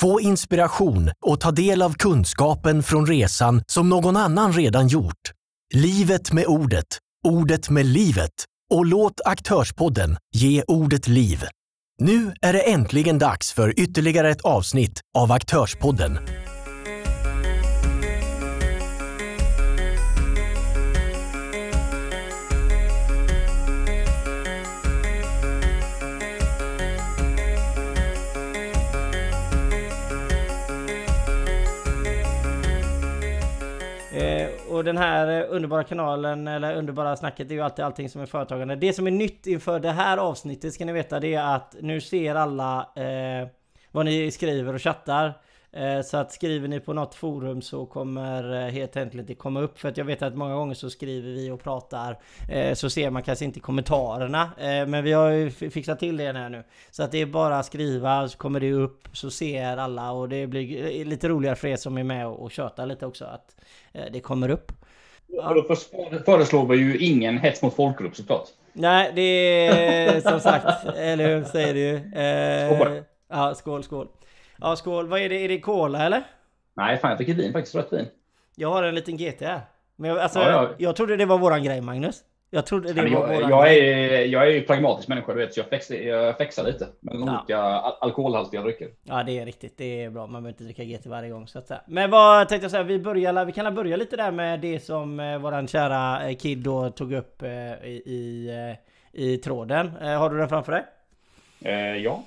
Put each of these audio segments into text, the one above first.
Få inspiration och ta del av kunskapen från resan som någon annan redan gjort. Livet med ordet, ordet med livet och låt Aktörspodden ge ordet liv. Nu är det äntligen dags för ytterligare ett avsnitt av Aktörspodden. Eh, och den här eh, underbara kanalen, eller underbara snacket, det är ju alltid allting som är företagande. Det som är nytt inför det här avsnittet ska ni veta, det är att nu ser alla eh, vad ni skriver och chattar. Eh, så att skriver ni på något forum så kommer eh, helt enkelt det komma upp. För att jag vet att många gånger så skriver vi och pratar eh, så ser man kanske inte kommentarerna. Men vi har ju fixat till det här nu. Så att det är bara att skriva så kommer det upp så ser alla och det blir lite roligare för er som är med och tjötar lite också att det kommer upp. Ja. Då föreslår vi ju ingen hets mot folkgrupp såklart. Nej, det är som sagt, eller hur säger du? Eh, skål. Ja, skål, skål. Ja, skål. Vad är det? Är det cola eller? Nej, fan jag dricker vin faktiskt. Rött vin. Jag har en liten GT här. Men jag, alltså, ja, ja. jag trodde det var våran grej Magnus. Jag trodde det ja, var jag, våran jag är, jag är ju pragmatisk människa du vet, så jag flexar, jag flexar lite med ja. olika alkoholhaltiga drycker. Ja det är riktigt, det är bra. Man behöver inte dricka GT varje gång så att säga. Men vad tänkte jag säga, vi börjar, vi kan börja lite där med det som eh, våran kära eh, Kid då tog upp eh, i, i, i tråden. Eh, har du den framför dig? Ja.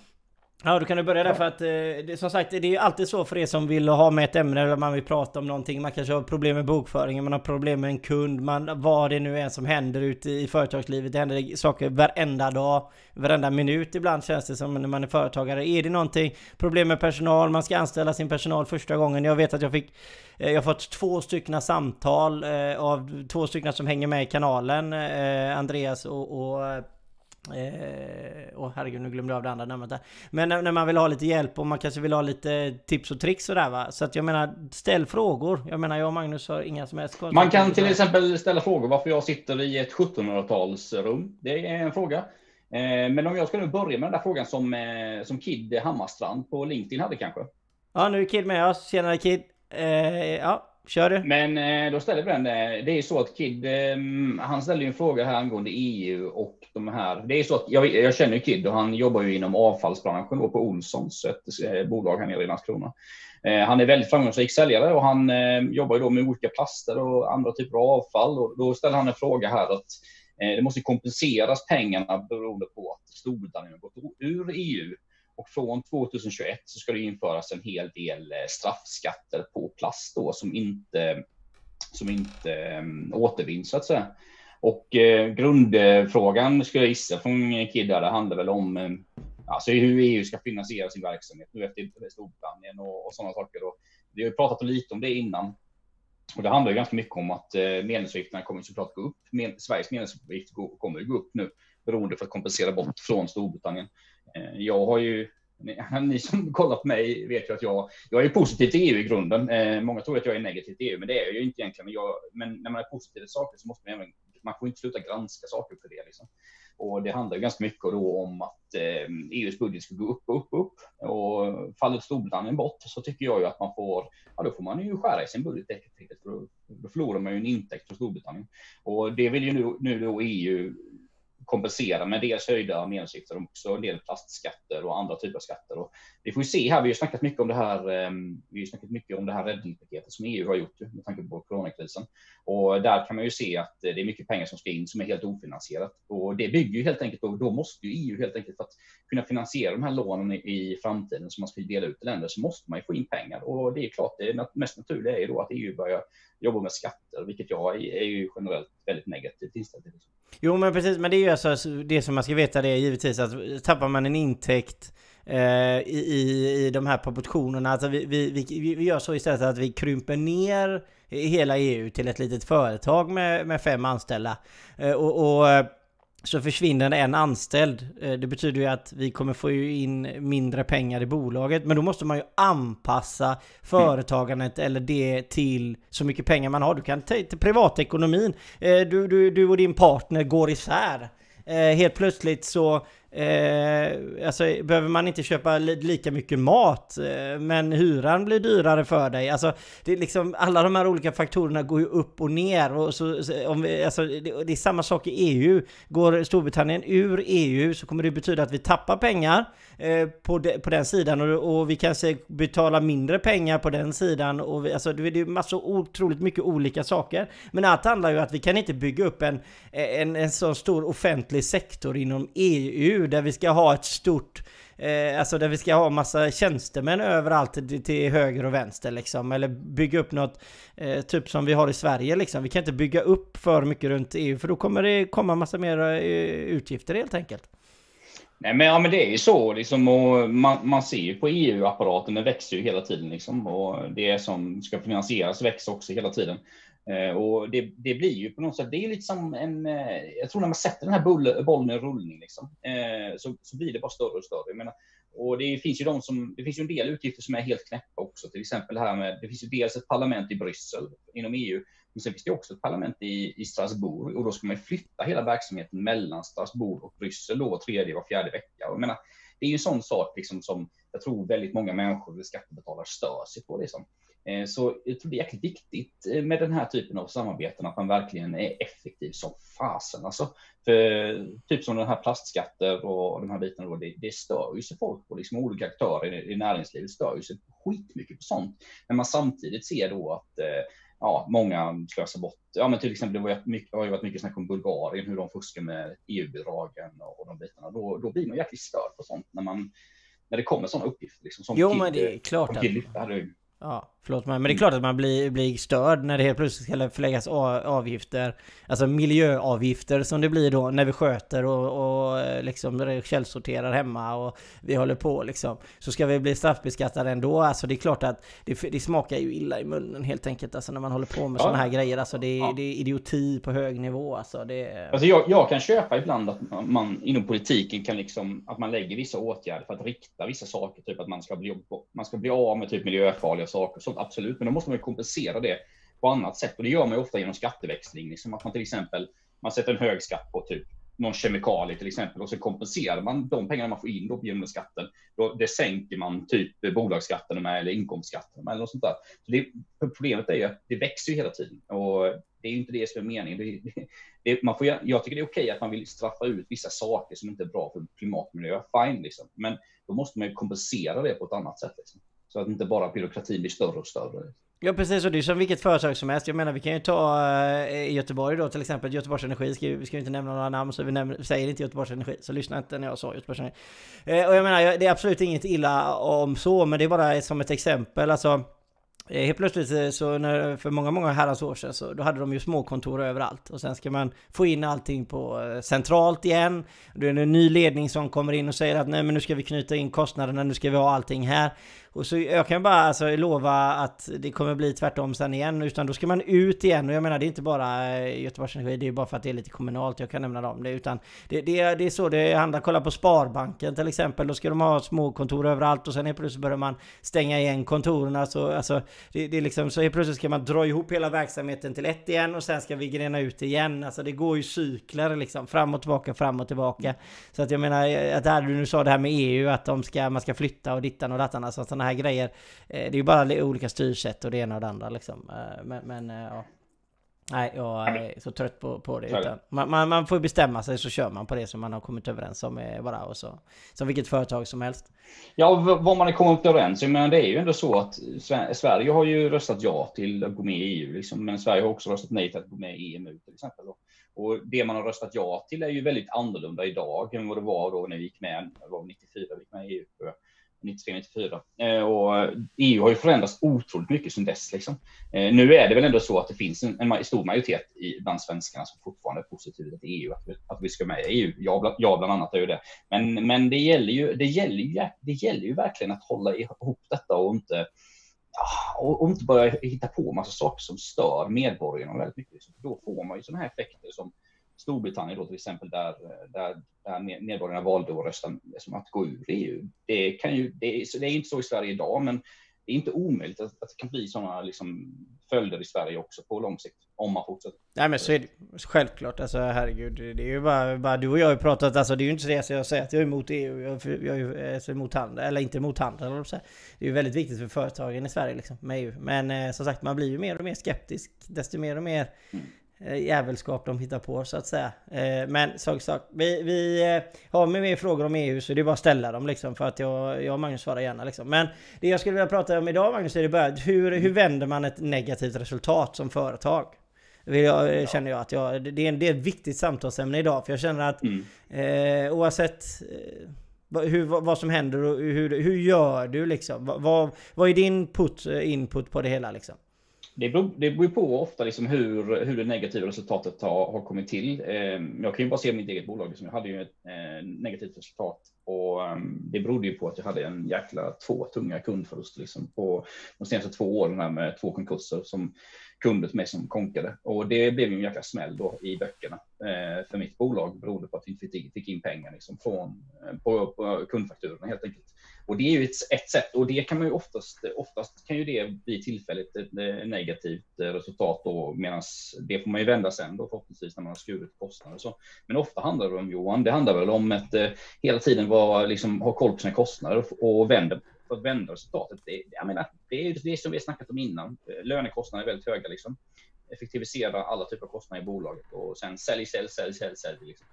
Ja, du kan du börja där för att eh, det, som sagt, det är ju alltid så för er som vill ha med ett ämne eller man vill prata om någonting. Man kanske har problem med bokföringen, man har problem med en kund, man, vad det nu är som händer ute i företagslivet. Det händer saker varenda dag, varenda minut ibland känns det som när man är företagare. Är det någonting, problem med personal, man ska anställa sin personal första gången. Jag vet att jag fick, eh, jag har fått två stycken samtal eh, av två stycken som hänger med i kanalen, eh, Andreas och, och Eh, oh, herregud, nu glömde jag av det andra namnet där. Men när, när, man vill ha lite hjälp och man kanske vill ha lite tips och tricks sådär va. Så att jag menar, ställ frågor. Jag menar, jag och Magnus har inga som helst Man kan till exempel ställa frågor varför jag sitter i ett 1700-talsrum. Det är en fråga. Eh, men om jag ska nu börja med den där frågan som, eh, som Kid Hammarstrand på LinkedIn hade kanske. Ja, nu är Kid med oss. Tjenare Kid. Eh, ja, Kör du. Men eh, då ställer vi den. Eh, det är så att Kid, han ställer ju en fråga här angående EU och de här. Det är så att jag, jag känner Kid och han jobbar ju inom avfallsbranschen då på Olssons, ett eh, bolag här nere i Landskrona. Eh, han är väldigt framgångsrik säljare och han eh, jobbar ju då med olika plaster och andra typer av avfall. Och då ställer han en fråga här att det måste kompenseras pengarna beroende på att Storbritannien har gått ur EU. Och från 2021 så ska det införas en hel del straffskatter på plast då som inte, som inte um, återvinns så att säga. Och eh, grundfrågan skulle jag gissa från Kidda, det handlar väl om eh, alltså hur EU ska finansiera sin verksamhet nu efter Storbritannien och, och sådana saker. Och vi har ju pratat lite om det innan. Och det handlar ju ganska mycket om att eh, medlemsavgifterna kommer såklart gå upp. Med, Sveriges medlemsavgift kommer gå upp nu beroende för att kompensera bort från Storbritannien. Eh, jag har ju, ni som kollar på mig vet ju att jag, jag är positiv till EU i grunden. Eh, många tror att jag är negativ till EU, men det är jag ju inte egentligen. Jag, men när man är positiv till saker så måste man även, man får inte sluta granska saker för det. Liksom. Och det handlar ju ganska mycket då om att eh, EUs budget ska gå upp och upp och upp. Och faller Storbritannien bort så tycker jag ju att man får, ja då får man ju skära i sin budget för då, då förlorar man ju en intäkt från Storbritannien. Och det vill ju nu, nu då EU kompensera med dels höjda medlemsavgifter och också en del plastskatter och andra typer av skatter. Och vi får ju se här, vi har snackat mycket om det här, ehm, vi har snackat mycket om det här räddningspaketet som EU har gjort med tanke på coronakrisen. Och där kan man ju se att det är mycket pengar som ska in som är helt ofinansierat. Och det bygger ju helt enkelt på, då måste ju EU helt enkelt för att kunna finansiera de här lånen i, framtiden som man ska dela ut till länder så måste man ju få in pengar. Och det är klart, det mest naturliga är ju då att EU börjar jobbar med skatter, vilket jag är ju generellt väldigt negativt inställd till. Jo men precis, men det är ju alltså, alltså det som man ska veta det är givetvis att tappar man en intäkt eh, i, i, i de här proportionerna, alltså vi, vi, vi, vi gör så istället att vi krymper ner hela EU till ett litet företag med, med fem anställda. Eh, och, och så försvinner en anställd. Eh, det betyder ju att vi kommer få in mindre pengar i bolaget. Men då måste man ju anpassa företagandet eller det till så mycket pengar man har. Du kan ta till privatekonomin. Eh, du, du, du och din partner går isär. Eh, helt plötsligt så Eh, alltså behöver man inte köpa li lika mycket mat eh, men hyran blir dyrare för dig. Alltså det är liksom alla de här olika faktorerna går ju upp och ner och så, om vi, alltså, det, det, är samma sak i EU. Går Storbritannien ur EU så kommer det betyda att vi tappar pengar Eh, på, de, på den sidan och, och vi kanske betalar mindre pengar på den sidan och vi, alltså det, är är massor otroligt mycket olika saker. Men allt handlar ju om att vi kan inte bygga upp en, en, en så stor offentlig sektor inom EU där vi ska ha ett stort eh, Alltså där vi ska ha massa tjänstemän överallt till, till höger och vänster liksom. Eller bygga upp något eh, typ som vi har i Sverige liksom. Vi kan inte bygga upp för mycket runt EU för då kommer det komma massa mer eh, utgifter helt enkelt. Nej, men, ja, men det är ju så. Liksom, och man, man ser ju på EU-apparaten, den växer ju hela tiden. Liksom, och det som ska finansieras växer också hela tiden. Eh, och det, det, blir ju på något sätt, det är lite som en, eh, jag tror när man sätter den här bull, bollen i rullning liksom, eh, så, så blir det bara större och större. Jag menar, och det finns ju de som, det finns ju en del utgifter som är helt knäppa också, till exempel här med, det finns ju dels ett parlament i Bryssel inom EU, men sen finns det också ett parlament i, i Strasbourg och då ska man flytta hela verksamheten mellan Strasbourg och Bryssel då tredje var fjärde vecka. Och jag menar, det är ju en sån sak liksom som jag tror väldigt många människor, och skattebetalare, stör sig på. Liksom. Eh, så jag tror det är jäkligt viktigt eh, med den här typen av samarbeten, att man verkligen är effektiv som fasen. Alltså, för eh, typ som den här plastskatter och de här bitarna, då, det, det stör ju sig folk på, liksom olika aktörer i, i näringslivet stör ju sig skitmycket på sånt. När man samtidigt ser då att eh, ja, många slösar bort. Ja, men till exempel, det var mycket, har ju varit mycket snack om Bulgarien, hur de fuskar med EU-bidragen och, och de bitarna. Då, då blir man jäkligt störd på sånt när man när det kommer sådana uppgifter. Liksom, som jo, kid, men det är klart att... Ja, förlåt mig. Men det är klart att man blir, blir störd när det helt plötsligt ska förläggas avgifter. Alltså miljöavgifter som det blir då när vi sköter och, och eh, liksom källsorterar hemma och vi håller på liksom. Så ska vi bli straffbeskattade ändå. Alltså det är klart att det, det smakar ju illa i munnen helt enkelt. Alltså när man håller på med ja. sådana här grejer. Alltså det, ja. det är idioti på hög nivå. Alltså, det... alltså jag, jag kan köpa ibland att man inom politiken kan liksom, att man lägger vissa åtgärder för att rikta vissa saker. Typ att man ska bli, man ska bli av med typ miljöfarliga saker. Sånt, absolut, men då måste man ju kompensera det på annat sätt. Och det gör man ju ofta genom skatteväxling. Liksom att man till exempel man sätter en hög skatt på typ någon kemikalie till exempel och så kompenserar man de pengarna man får in då genom skatten. Då, det sänker man typ bolagsskatten med eller inkomstskatten med eller något sånt där. Så det, problemet är ju att det växer ju hela tiden och det är ju inte det som är meningen. Det, det, man får, jag tycker det är okej att man vill straffa ut vissa saker som inte är bra för klimat och miljö. Fine, liksom. men då måste man ju kompensera det på ett annat sätt. Liksom. Så att inte bara byråkratin blir större och större. Ja precis, och det är som vilket företag som helst. Jag menar vi kan ju ta eh, Göteborg då till exempel, Göteborgs Energi, ska, vi ska inte nämna några namn så vi nämner, säger inte Göteborgs Energi, så lyssna inte när jag sa Göteborgs Energi. Eh, och jag menar, det är absolut inget illa om så, men det är bara som ett exempel. Alltså, eh, helt plötsligt så när, för många, många herrans år sedan så då hade de ju småkontor överallt. Och sen ska man få in allting på eh, centralt igen. Då är det en ny ledning som kommer in och säger att nej men nu ska vi knyta in kostnaderna, nu ska vi ha allting här. Och så jag kan bara alltså lova att det kommer bli tvärtom sen igen. Utan då ska man ut igen. Och jag menar det är inte bara eh, Göteborgs Energi. Det är bara för att det är lite kommunalt. Jag kan nämna dem det. Utan det, det, det är så det handlar. Kolla på Sparbanken till exempel. Då ska de ha små kontor överallt. Och sen helt plötsligt börjar man stänga igen kontoren. Alltså, alltså det, det är liksom så helt plötsligt ska man dra ihop hela verksamheten till ett igen. Och sen ska vi grena ut igen. Alltså det går ju cykler liksom. Fram och tillbaka, fram och tillbaka. Så att jag menar eh, att där du nu sa det här med EU. Att de ska, man ska flytta och dittan och dattan. Alltså, sådana här grejer. Eh, det är ju bara olika styrsätt och det ena och det andra liksom. Eh, men, men eh, ja. Nej, jag är så trött på, på det. Utan man, man, man, får bestämma sig så kör man på det som man har kommit överens om bara och så. Som vilket företag som helst. Ja, vad man har kommit överens om. Men det är ju ändå så att Sverige har ju röstat ja till att gå med i EU. Liksom, men Sverige har också röstat nej till att gå med i EMU till exempel. Och det man har röstat ja till är ju väldigt annorlunda idag än vad det var då när vi gick med, det var 94 vi gick med i EU. 93-94. Eh, och EU har ju förändrats otroligt mycket sedan dess. Liksom. Eh, nu är det väl ändå så att det finns en, en stor majoritet i, bland svenskarna som fortfarande är positiva till EU, att vi, att vi ska med i EU. Jag, jag bland annat är ju det. Men, men det, gäller ju, det, gäller ju, det gäller ju verkligen att hålla ihop detta och inte, ah, och, och inte börja hitta på massa saker som stör medborgarna väldigt mycket. Då får man ju sådana här effekter som Storbritannien då till exempel, där, där, där medborgarna valde att rösta som att gå ur EU. Det, kan ju, det, är, det är inte så i Sverige idag, men det är inte omöjligt att, att det kan bli sådana liksom, följder i Sverige också på lång sikt. Om man fortsätter. Nej men så är det självklart. Alltså herregud. Det är ju bara, bara du och jag har pratat. Alltså det är ju inte så att jag säger att jag är emot EU. Jag, jag är alltså, emot handel. Eller inte emot handel. Det är ju väldigt viktigt för företagen i Sverige liksom, med EU. Men eh, som sagt man blir ju mer och mer skeptisk. Desto mer och mer mm Eh, jävelskap de hittar på så att säga. Eh, men sak sak. Vi, vi eh, har med mer frågor om EU så det är bara att ställa dem liksom för att jag, jag och Magnus svarar gärna liksom. Men det jag skulle vilja prata om idag Magnus är det bara hur, hur vänder man ett negativt resultat som företag? Jag, känner jag att jag, det, är en, det är ett viktigt samtalsämne idag för jag känner att mm. eh, oavsett eh, hur, vad som händer och hur, hur gör du liksom? Vad, vad är din put, input på det hela liksom? Det beror, det beror på ofta liksom hur, hur det negativa resultatet har, har kommit till. Ehm, jag kan ju bara se mitt eget bolag. Liksom. Jag hade ju ett eh, negativt resultat och ehm, det berodde ju på att jag hade en jäkla två tunga kundförluster liksom, på de senaste två åren här med två konkurser som kunder med som konkade. Och det blev ju en jäkla smäll då i böckerna eh, för mitt bolag beroende på att vi inte fick in pengar liksom, från, eh, på, på kundfakturorna helt enkelt. Och det är ju ett, ett sätt och det kan man ju oftast, oftast kan ju det bli tillfälligt ett, negativt eh, resultat då medan det får man ju vända sen då förhoppningsvis när man har skurit kostnader så. Men ofta handlar det om Johan, det handlar väl om att eh, hela tiden vara, liksom, ha koll på sina kostnader och, och vända för att vända resultatet. Det, jag menar, det är det som vi har snackat om innan. Eh, lönekostnader är väldigt höga liksom. Effektivisera alla typer av kostnader i bolaget och sen sälj, sälj, sälj, sälj, sälj. Liksom.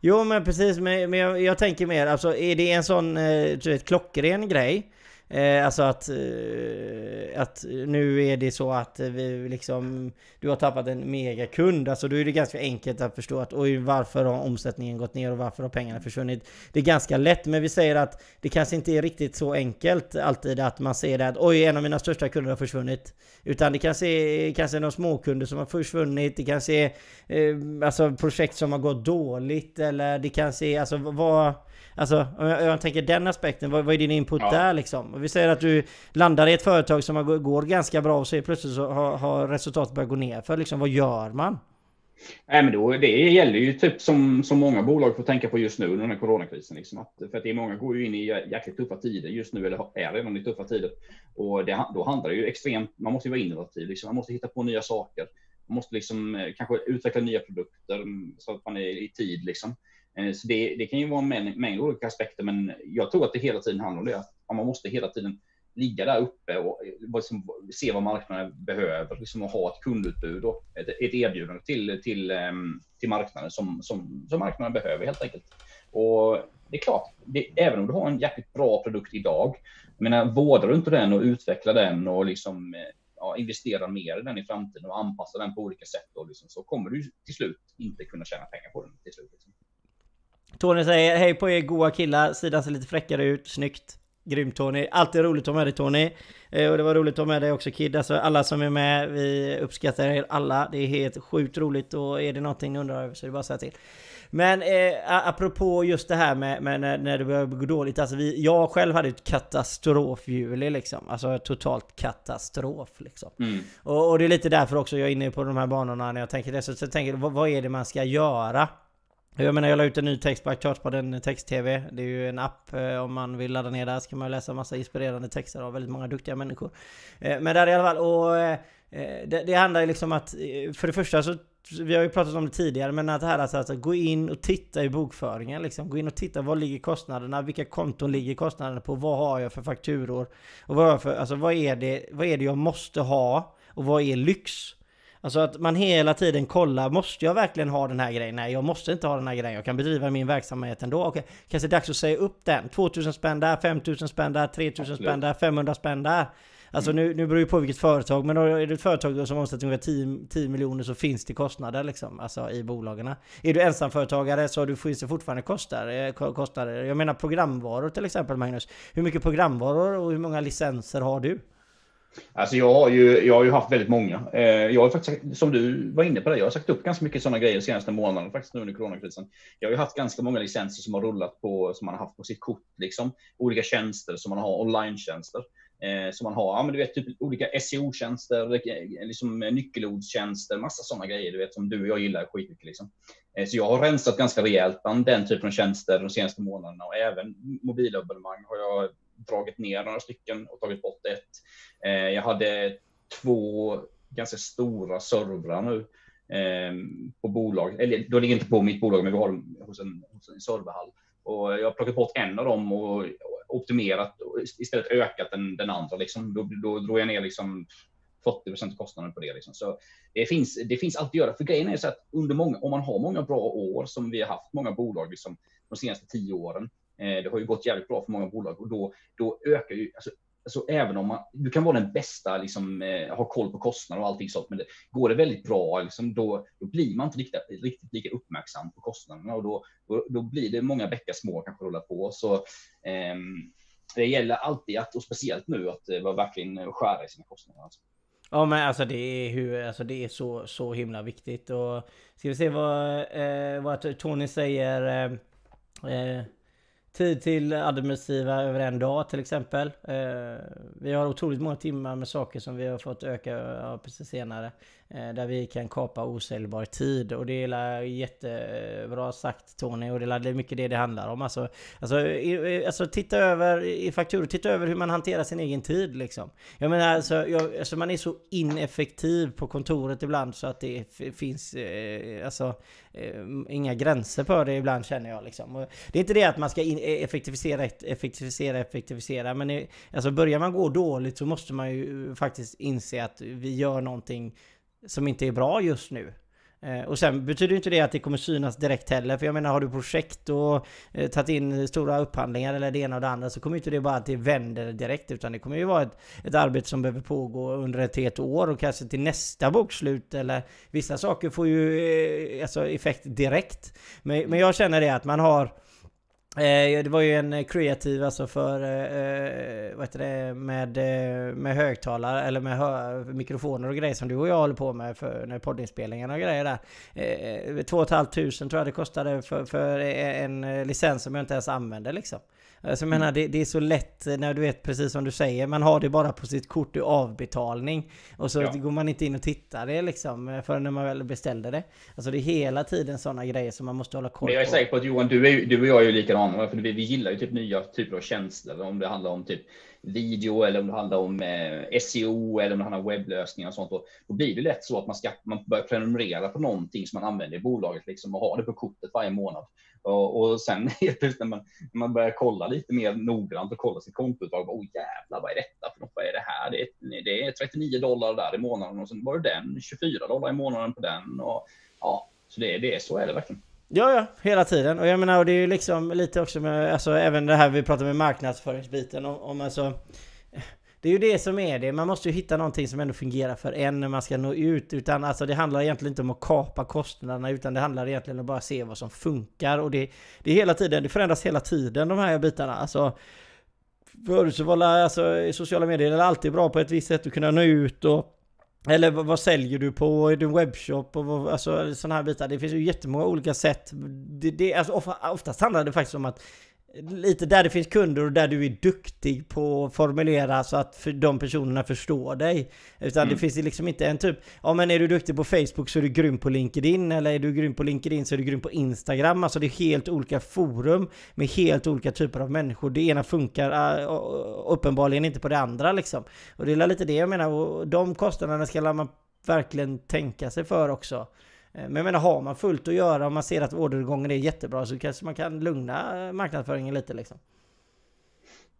Jo men precis, men, men jag, jag, tänker mer, alltså är det en sån eh, vet, klockren grej? Eh, alltså att, eh, att nu är det så att vi liksom, du har tappat en megakund. Alltså då är det ganska enkelt att förstå att oj, varför har omsättningen gått ner och varför har pengarna försvunnit? Det är ganska lätt, men vi säger att det kanske inte är riktigt så enkelt alltid att man ser det att oj, en av mina största kunder har försvunnit. Utan det kanske är kanske några småkunder som har försvunnit. Det kanske är eh, alltså projekt som har gått dåligt eller det kanske är alltså vad Alltså, om jag, jag tänker den aspekten, vad, vad är din input ja. där liksom? Vi säger att du landar i ett företag som går ganska bra och så plötsligt så har, har resultatet börjat gå ner. För liksom, vad gör man? Nej, men då, det gäller ju typ som, som många bolag får tänka på just nu under den här coronakrisen. Liksom, att, för att det är många går ju in i jäkligt tuffa tider just nu, eller är redan i tuffa tider. Och det, då handlar det ju extremt, man måste ju vara innovativ, liksom, man måste hitta på nya saker. Man måste liksom, eh, kanske utveckla nya produkter mm, så att man är i tid. Liksom. Eh, så det, det, kan ju vara en mängd, mängd olika aspekter, men jag tror att det hela tiden handlar om det. Att man måste hela tiden ligga där uppe och liksom se vad marknaden behöver liksom och ha ett kundutbud och ett, ett erbjudande till, till, ehm, till marknaden som, som, som marknaden behöver helt enkelt. Och det är klart, det, även om du har en jäkligt bra produkt idag, jag menar, vårdar du inte den och utvecklar den och liksom, eh, ja, investerar mer i den i framtiden och anpassar den på olika sätt, och liksom, så kommer du till slut inte kunna tjäna pengar på den. Till slut, liksom. Tony säger hej på er goa killar, sidan ser lite fräckare ut, snyggt. Grymt Tony. Alltid roligt att ha med dig Tony. Eh, och det var roligt att ha med dig också Kid. Alltså alla som är med, vi uppskattar er alla. Det är helt sjukt roligt och är det någonting ni undrar över så är det bara att säga till. Men eh, apropå just det här med, med när, när det börjar gå dåligt. Alltså vi, jag själv hade ett katastrofjuli liksom. Alltså totalt katastrof liksom. Mm. Och, och, det är lite därför också jag är inne på de här banorna när jag tänker det. Så, så jag tänker vad, vad är det man ska göra? Jag menar jag la ut en ny text på Aktörspodden Text-TV. Det är ju en app eh, om man vill ladda ner där så kan man läsa massa inspirerande texter av väldigt många duktiga människor. Eh, men där i alla fall, och eh, det, det handlar ju liksom att för det första så vi har ju pratat om det tidigare, men att det här alltså att gå in och titta i bokföringen liksom. Gå in och titta, var ligger kostnaderna? Vilka konton ligger kostnaderna på? Vad har jag för fakturor? Och vad, för, alltså, vad, är det, vad är det jag måste ha? Och vad är lyx? Alltså att man hela tiden kollar, måste jag verkligen ha den här grejen? Nej, jag måste inte ha den här grejen. Jag kan bedriva min verksamhet ändå. Okej, kanske dags att säga upp den. 2000 spänn där, 5000 spänn där, 3000 spänn där, 500 spänn där. Alltså mm. nu, nu beror det på vilket företag, men är det ett företag som omsätter ungefär 10, 10 miljoner så finns det kostnader liksom, alltså i bolagen. Är du ensamföretagare så du, finns det fortfarande kostnader, eh, kostnader. Jag menar programvaror till exempel Magnus. Hur mycket programvaror och hur många licenser har du? Alltså jag har ju, jag har ju haft väldigt många. Eh, jag har faktiskt, som du var inne på det, jag har sagt upp ganska mycket sådana grejer de senaste månaderna faktiskt nu under coronakrisen. Jag har ju haft ganska många licenser som har rullat på, som man har haft på sitt kort, liksom. Olika tjänster som man har, online-tjänster. Eh, som man har, ja men du vet, typ olika SEO-tjänster, eh, liksom nyckelordstjänster, massa sådana grejer, du vet, som du och jag gillar skitmycket liksom. Eh, så jag har rensat ganska rejält bland den typen av tjänster de senaste månaderna och även mobilabonnemang har jag dragit ner några stycken och tagit bort ett. Eh, jag hade två ganska stora servrar nu eh, på bolag. Eller de ligger inte på mitt bolag, men vi har dem hos en, hos en serverhall. Och jag har plockat bort en av dem och optimerat och istället ökat den, den andra. Liksom. Då, då drog jag ner liksom 40 procent kostnaden på det. Liksom. Så det finns, det finns allt att göra. För grejen är så att under många, om man har många bra år som vi har haft, många bolag liksom, de senaste tio åren, eh, det har ju gått jävligt bra för många bolag och då, då ökar ju, alltså, alltså även om man, du kan vara den bästa, liksom, eh, ha koll på kostnader och allting sånt, men det, går det väldigt bra, liksom, då, då blir man inte riktigt, riktigt lika uppmärksam på kostnaderna och då, då, då blir det många bäckar små kanske rulla på. Så eh, det gäller alltid att, och speciellt nu, att eh, vara verkligen eh, skära i sina kostnader. Alltså. Ja men alltså det är, hur, alltså det är så, så himla viktigt och ska vi se vad, eh, vad Tony säger eh, eh Tid till administrativa över en dag till exempel. Eh, vi har otroligt många timmar med saker som vi har fått öka ja, precis senare. Eh, där vi kan kapa osäljbar tid. Och det är jättebra sagt Tony. Och det är mycket det det handlar om. Alltså, alltså, alltså titta över i fakturor, titta över hur man hanterar sin egen tid liksom. Jag menar alltså, jag, alltså man är så ineffektiv på kontoret ibland så att det finns eh, alltså, eh, inga gränser för det ibland känner jag liksom. Och det är inte det att man ska in, e- effektivisera, effektivisera, effektivisera. Men eh, alltså börjar man gå dåligt så måste man ju faktiskt inse att vi gör någonting som inte är bra just nu. Eh, och sen betyder inte det att det kommer synas direkt heller. För jag menar, har du projekt och eh, tagit in stora upphandlingar eller det ena och det andra så kommer inte det bara att det vänder direkt. Utan det kommer ju vara ett, ett arbete som behöver pågå under ett helt år och kanske till nästa bokslut. Eller vissa saker får ju eh, alltså effekt direkt. Men, men jag känner det att man har Eh, Eh, det var ju en eh, kreativ alltså för, eh, eh, vad heter det, med, med högtalare eller med hö mikrofoner och grejer som du och jag håller på med för när poddinspelningarna och grejer där. Eh, 2 500 tror jag det kostade för, för en licens som jag inte ens använder liksom. Alltså jag menar, det, det, är så lätt när du vet precis som du säger, man har det bara på sitt kort i avbetalning. Och så ja. går man inte in och tittar det liksom förrän när man väl beställde det. Alltså det är hela tiden sådana grejer som man måste hålla koll på. Men jag är säker på att Johan, du, är, du och jag är ju likadana. För vi, vi gillar ju typ nya typer av tjänster. Om det handlar om typ video eller om det handlar om eh, SEO eller om det handlar om webblösningar och sånt. Då, då blir det lätt så att man, ska, man börjar prenumerera på någonting som man använder i bolaget liksom, och ha det på kortet varje månad. Och, och sen helt plötsligt när man, när man börjar kolla lite mer noggrant och kolla sitt kontoutdrag. Åh jävlar, vad är detta för något? Vad är det här? Det är, det är 39 dollar där i månaden och sen var det den 24 dollar i månaden på den. Och, ja, så det, det, så är det verkligen. Ja, ja, hela tiden. Och jag menar, och det är ju liksom lite också med, alltså även det här vi pratar med marknadsföringsbiten om, om alltså det är ju det som är det. Man måste ju hitta någonting som ändå fungerar för en när man ska nå ut. Utan alltså det handlar egentligen inte om att kapa kostnaderna utan det handlar egentligen om att bara se vad som funkar. Och det, det är hela tiden, det förändras hela tiden de här bitarna. Alltså Förut så var alltså, sociala medier alltid bra på ett visst sätt att kunna nå ut och eller vad, vad säljer du på i din webbshop och vad, alltså sådana här bitar. Det finns ju jättemånga olika sätt. Det, det, alltså, oftast handlar det faktiskt om att lite där det finns kunder och där du är duktig på att formulera så att för de personerna förstår dig. Utan mm. det finns liksom inte en typ, ja men är du duktig på Facebook så är du grym på LinkedIn, eller är du grym på LinkedIn så är du grym på Instagram. Alltså det är helt olika forum med helt olika typer av människor. Det ena funkar uh, uppenbarligen inte på det andra liksom. Och det är lite det jag menar, och de kostnaderna ska man verkligen tänka sig för också. Eh, men jag menar, har man fullt att göra och man ser att orderingången är jättebra så kanske man kan lugna eh, marknadsföringen lite liksom.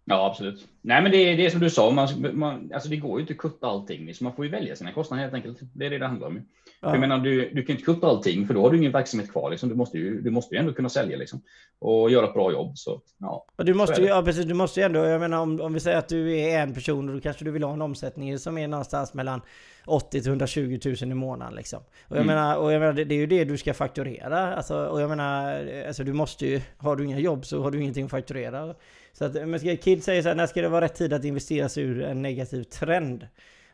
Ja, absolut. Nej, men det är, det är som du sa, man, man, alltså det går ju inte att kutta allting. Så man får ju välja sina kostnader helt enkelt. Det är det det handlar om. Ja. Jag menar, du, du kan inte kutta allting, för då har du ingen verksamhet kvar. Liksom. Du, måste ju, du måste ju ändå kunna sälja liksom, och göra ett bra jobb. Så, ja, du måste ju, ja, precis, du måste ju ändå, jag menar om, om vi säger att du är en person och då kanske du vill ha en omsättning som är någonstans mellan 80 till 120 000 i månaden liksom. Och jag mm. menar, och jag menar det, det, är ju det du ska fakturera. Alltså, och jag menar, alltså du måste ju, har du inga jobb så har du ingenting att fakturera. Så att, men Kid säger så här, när ska det vara rätt tid att investera sig ur en negativ trend?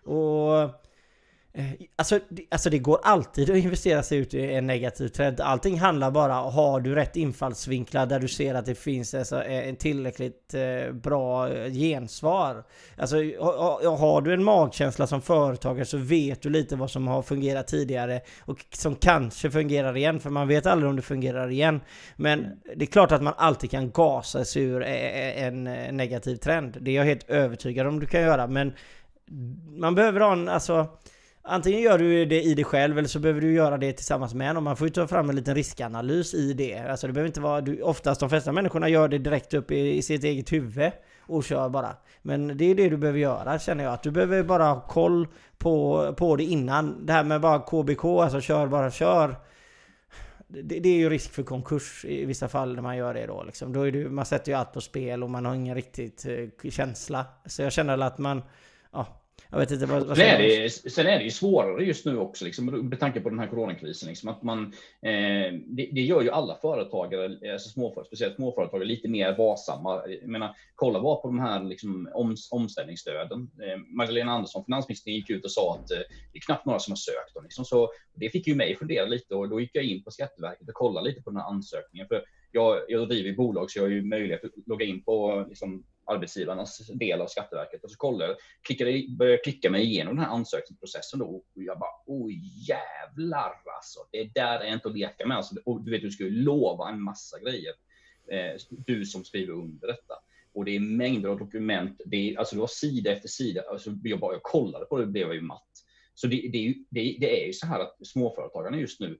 Och alltså, alltså det går alltid att investera sig ut i en negativ trend. Allting handlar bara om, har du rätt infallsvinklar där du ser att det finns alltså, en tillräckligt eh, bra gensvar. Alltså har du en magkänsla som företagare så vet du lite vad som har fungerat tidigare och som kanske fungerar igen, för man vet aldrig om det fungerar igen. Men det är klart att man alltid kan gasa sig ur en negativ trend. Det är jag helt övertygad om du kan göra, men man behöver ha en, alltså Antingen gör du det i dig själv eller så behöver du göra det tillsammans med någon. Man får ju ta fram en liten riskanalys i det. Alltså det behöver inte vara... Du, oftast de flesta människorna gör det direkt upp i, i sitt eget huvud och kör bara. Men det är det du behöver göra känner jag. Att du behöver bara ha koll på, på det innan. Det här med bara KBK, alltså kör bara kör. Det, det, är ju risk för konkurs i vissa fall när man gör det då. Liksom. då är det, man sätter ju allt på spel och man har ingen riktigt eh, känsla. Så jag känner att man... Ja, jag vet inte vad, vad sen, är det, sen är det ju svårare just nu också, liksom, med tanke på den här coronakrisen. Liksom, att man, eh, det, det, gör ju alla företagare, alltså småföretag, speciellt småföretagare, lite mer varsamma. Jag menar, kolla bara på de här liksom, om, omställningsstöden. Eh, Magdalena Andersson, finansministern, gick ut och sa att eh, det är knappt några som har sökt. Dem, liksom, så det fick ju mig fundera lite och då gick jag in på Skatteverket och kollade lite på den här ansökningen. För jag, jag driver bolag så jag har ju möjlighet att logga in på liksom, arbetsgivarnas del av Skatteverket och så kollar klickade, började klicka mig igenom den här ansökningsprocessen då och jag bara oj jävlar alltså. Det där är inte att leka med alltså. Och du vet, du ska ju lova en massa grejer. Eh, du som skriver under detta. Och det är mängder av dokument. Det är, alltså du har sida efter sida. Alltså jag bara jag kollade på det och blev jag ju matt. Så det, det, är ju, det, det är ju så här att småföretagarna just nu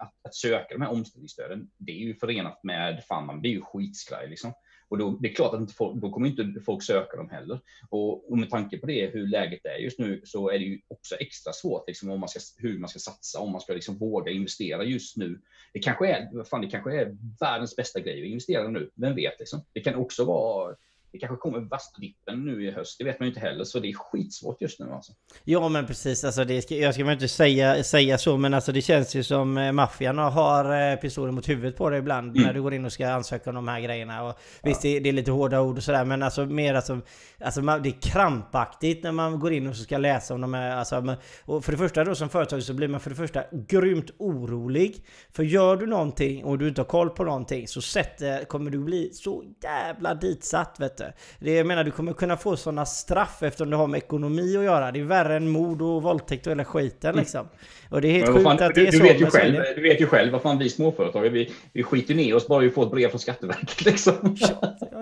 att, att, söka de här omställningsstöden, det är ju förenat med, fan man blir ju skitskraj liksom. Och då, det är klart att inte folk, då kommer inte folk söka dem heller. Och, och, med tanke på det, hur läget är just nu, så är det ju också extra svårt liksom, om man ska, hur man ska satsa, om man ska liksom våga investera just nu. Det kanske är, fan, det kanske är världens bästa grej att investera nu, vem vet? Liksom. Det kan också vara det kanske kommer värsta dippen nu i höst, det vet man ju inte heller. Så det är skitsvårt just nu alltså. Ja men precis, alltså det ska, jag ska väl inte säga, säga så, men alltså det känns ju som eh, maffian har eh, pistolen mot huvudet på dig ibland mm. när du går in och ska ansöka om de här grejerna. Och, visst, det, det, är lite hårda ord och sådär, men alltså mer alltså, alltså det är krampaktigt när man går in och ska läsa om de här, alltså, och för det första då som företag så blir man för det första grymt orolig. För gör du någonting och du inte har koll på någonting så sätter, kommer du bli så jävla ditsatt vet du. Det jag menar, du kommer kunna få sådana straff eftersom det har med ekonomi att göra. Det är värre än mord och våldtäkt och hela skiten mm. liksom. Och det är helt sjukt fan, att det är du, så. Vet ju själv, du vet ju själv vad fan vi småföretagare, vi, vi skiter ner oss bara vi får ett brev från Skatteverket liksom.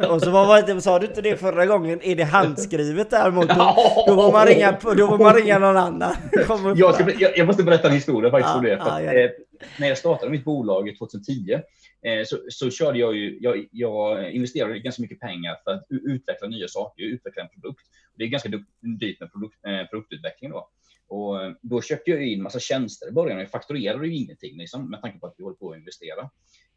Och så var, var, sa du inte det förra gången? Är det handskrivet däremot? Då, då, får man ringa, då får man ringa någon annan. Jag, ska, jag, jag, måste berätta en historia faktiskt om det. Ja. Eh, när jag startade mitt bolag 2010 eh, Eh, så, så körde jag ju, jag, jag investerade ganska mycket pengar för att utveckla nya saker, utveckla en produkt. Det är ganska dyrt med produkt, eh, produktutveckling då. Och eh, då köpte jag in massa tjänster i början. Jag fakturerade ju ingenting liksom, med tanke på att vi håller på att investera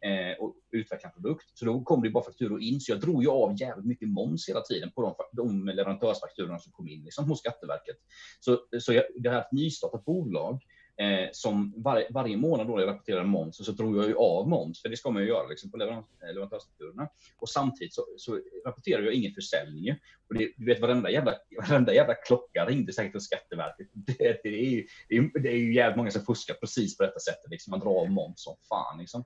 eh, och utveckla en produkt. Så då kom det bara fakturor in. Så jag drog ju av jävligt mycket moms hela tiden på de, de leverantörsfakturorna som kom in liksom, hos Skatteverket. Så, så jag, det här är ett nystartat bolag eh, som var, varje månad då jag rapporterar moms och så drog jag ju av moms, för det ska man ju göra liksom, på eh, leverantörsfakturorna. Och samtidigt så, så rapporterar jag ingen försäljning. Och det, du vet, varenda jävla, varenda jävla klocka ringde säkert hos Skatteverket. Det, det, är ju, det, är, det är ju jävligt många som fuskar precis på detta sättet. Liksom. Man drar av moms som fan. Liksom.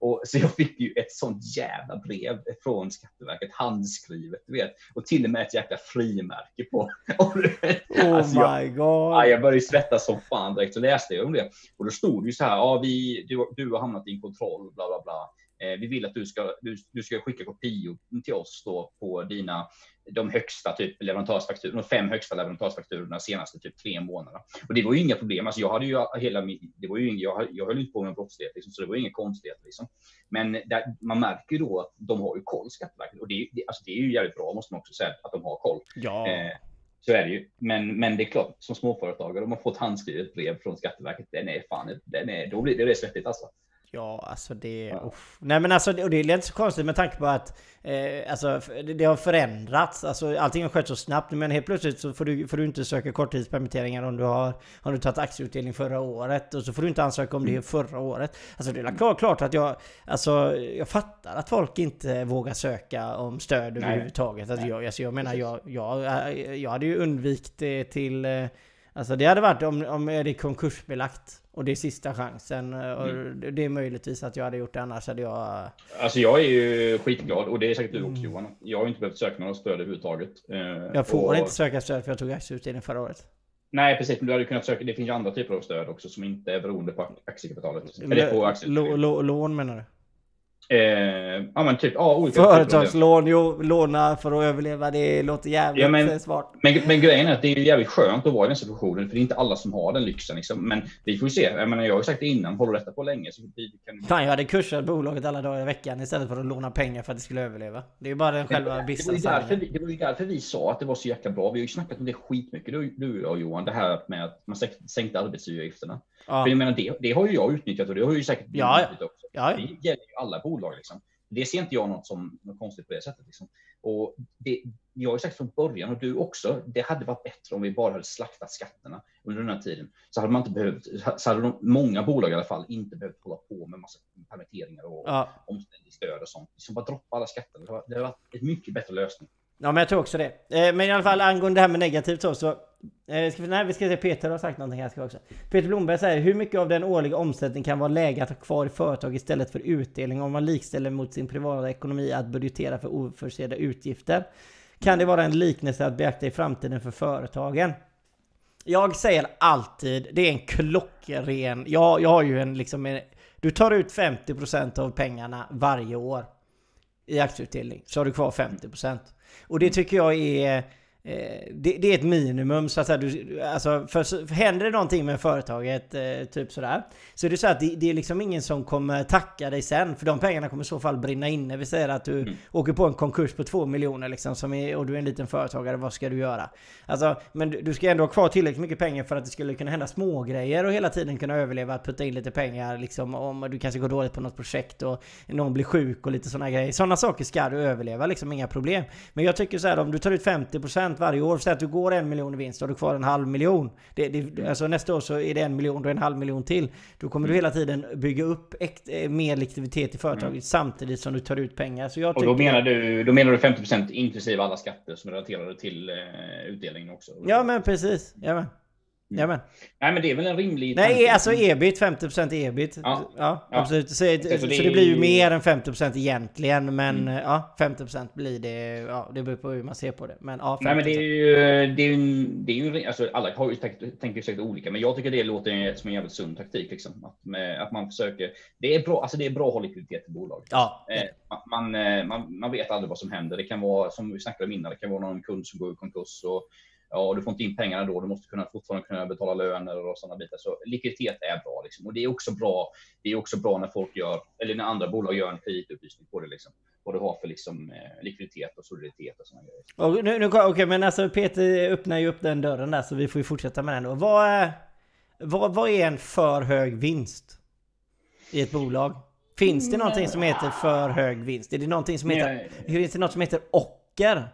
Och, så jag fick ju ett sånt jävla brev från Skatteverket, handskrivet, du vet. Och till och med ett jäkla frimärke på. oh alltså my god. Ja, jag började svettas som fan direkt, så läste jag om det. Och då stod det ju så här, ja, vi, du, du har hamnat i en kontroll, bla bla bla. Eh, vi vill att du ska, du, du ska skicka kopior till oss då på dina de högsta typ leverantörsfakturorna, de fem högsta leverantörsfakturorna senaste typ tre månaderna. Och det var ju inga problem. Alltså jag hade ju hela det var ju jag, jag höll inte på med brottslighet, liksom, så det var inga konstigheter. Liksom. Men där, man märker ju då att de har ju koll, Skatteverket. Och det, det, alltså det är ju jävligt bra, måste man också säga, att de har koll. Ja. Eh, så är det ju. Men, men det är klart, som småföretagare, om man får ett handskrivet brev från Skatteverket, den är fan, den är, då blir det, det är svettigt alltså. Ja, alltså det... Ja. Nej men alltså, och det är inte så konstigt med tanke på att eh, alltså, det, det, har förändrats. Alltså, allting har skett så snabbt. Men helt plötsligt så får du, får du inte söka korttidspermitteringar om du har, har du tagit aktieutdelning förra året. Och så får du inte ansöka om mm. det förra året. Alltså det är klart, klart att jag... Alltså, jag fattar att folk inte vågar söka om stöd Nej. överhuvudtaget. Alltså, jag, alltså, jag menar, jag, jag, jag hade ju undvikit det till... Eh, alltså det hade varit om, om det är konkursbelagt. Och det är sista chansen. Och mm. Det är möjligtvis att jag hade gjort det annars hade jag... Alltså jag är ju skitglad och det är säkert du också mm. Johan. Jag har inte behövt söka några stöd överhuvudtaget. Eh, jag får och... inte söka stöd för jag tog aktieutdelning förra året. Nej precis, men du hade kunnat söka. Det finns ju andra typer av stöd också som inte är beroende på aktiekapitalet. Eller på aktiekapitalet. Lån menar du? Eh, ja men typ, ja olika Företagslån, jo, låna för att överleva, det låter jävligt Ja, men- smart. Men, men grejen är att det är jävligt skönt att vara i den situationen, för det är inte alla som har den lyxen. Liksom. Men vi får ju se. Jag, menar, jag har ju sagt det innan, håller detta på länge så vi kan... Fan, jag hade kursat bolaget alla dagar i veckan istället för att låna pengar för att det skulle överleva. Det är ju bara den själva det, var ju business därför, vi- det var ju därför vi sa att det var så jäkla bra. Vi har ju snackat om det skitmycket, du, du och Johan, det här med att man sänk- sänkte arbetsgivaravgifterna. För Ja, jag menar, det, det har ju jag utnyttjat och det har ju säkert Ja, också. Ja, Det gäller ju alla bolag. Liksom. Det ser inte jag något som något konstigt på det sättet. Liksom. Och det, jag har ju sagt från början, och du också, det hade varit bättre om vi bara hade slaktat skatterna under den här tiden. Så hade man inte behövt, så hade de, många bolag i alla fall inte behövt hålla på med massa permitteringar och ja. omställningsstöd och sånt. Liksom bara droppa alla skatter. Det hade- det hade varit en mycket bättre lösning. Ja men jag tror också det. Eh, Men i alla fall angående det här med negativt så, så eh, ska vi, nej, vi ska se Peter har sagt någonting här också. Peter Blomberg säger hur mycket av den årliga omsättningen kan vara läge att ha kvar i företag istället för utdelning om man likställer mot sin privata ekonomi att budgetera för oförutsedda utgifter? Kan det vara en liknelse att beakta i framtiden för företagen? Jag säger alltid, det är en klockren, jag, jag har ju en liksom, en, du tar ut 50% av pengarna varje år i aktieutdelning så har du kvar 50%. Och det tycker jag är det, det är ett minimum så att säga. Du, alltså, för, för händer det någonting med företaget, eh, typ sådär. Så är det så att det, det är liksom ingen som kommer tacka dig sen. För de pengarna kommer i så fall brinna inne. Vi säger att du åker på en konkurs på 2 miljoner liksom, som är, och du är en liten företagare. Vad ska du göra? Alltså, men du, du ska ändå ha kvar tillräckligt mycket pengar för att det skulle kunna hända små grejer och hela tiden kunna överleva. Att putta in lite pengar liksom, om du kanske går dåligt på något projekt och någon blir sjuk och lite sådana grejer. Sådana saker ska du överleva, liksom inga problem. Men jag tycker så här, om du tar ut 50% varje år, säg att du går en miljon i vinst och du har kvar en halv miljon. Det, det, alltså nästa år så är det en miljon, då det en halv miljon till. Då kommer du hela tiden bygga upp äkt, eh, mer likviditet i företaget samtidigt som du tar ut pengar. Så jag Och då menar du, då menar du 50% inklusive alla skatter som är relaterade till eh, utdelningen också? Ja men precis, Jajamän. Jajamän. Nej, men det är väl en rimlig... Nej, tanke. alltså ebit, 50% ebit. Ja, Ja. Ja. absolut. Så, så, Så så det det, är blir ju mer än 50% egentligen, men Mm. ja, 50% blir det. Ja, det beror på hur man ser på det. Men ja, 50%. Nej, men det är ju, det är ju, det är ju alltså, alla har ju tänkt, tänker ju säkert olika, men jag tycker det låter som en jävligt sund taktik. Liksom. Att, med, att man försöker, det är bra, alltså det är bra att ha likviditet i bolag. Ja, Eh, man, man, eh, man, man vet aldrig vad som händer. Det kan vara, som vi snackade om innan, det kan vara någon kund som går i konkurs och ja, du får inte in pengarna då. Du måste kunna, fortfarande kunna betala löner och sådana bitar. Så likviditet är bra. Liksom. Och det är också bra. Det är också bra när folk gör, eller när andra bolag gör en kreditupplysning på det. Liksom. Vad du har för liksom, eh, likviditet och soliditet och sådana grejer. och nu, nu, okej, men alltså Peter öppnar ju upp den dörren där så vi får ju fortsätta med den då. Vad är, vad, vad är en för hög vinst i ett bolag? Finns det någonting som heter för hög vinst? Är det någonting som heter, finns det något som heter ocker?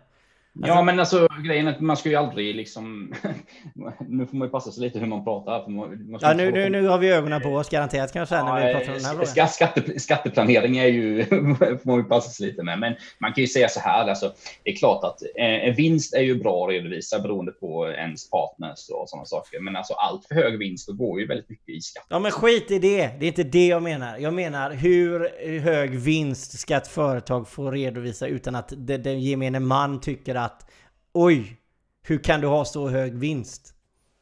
Ja, men alltså grejen är att man ska ju aldrig liksom. nu får man ju passa sig lite hur man pratar. För man, man Ja, nu, nu, nu har vi ögonen på oss garanterat kan jag säga när vi Ja, pratar om den här frågan. skatte, skatteplanering är ju, får man ju passa sig lite med. Men man kan ju säga så här, alltså, det är klart att eh, vinst är ju bra att redovisa beroende på ens partners och sådana saker. Men alltså allt för hög vinst, då går ju väldigt mycket i skatt. Ja men skit i det. Det är inte det jag menar. Jag menar hur hög vinst ska ett företag få redovisa utan att den gemene man tycker att oj, hur kan du ha så hög vinst?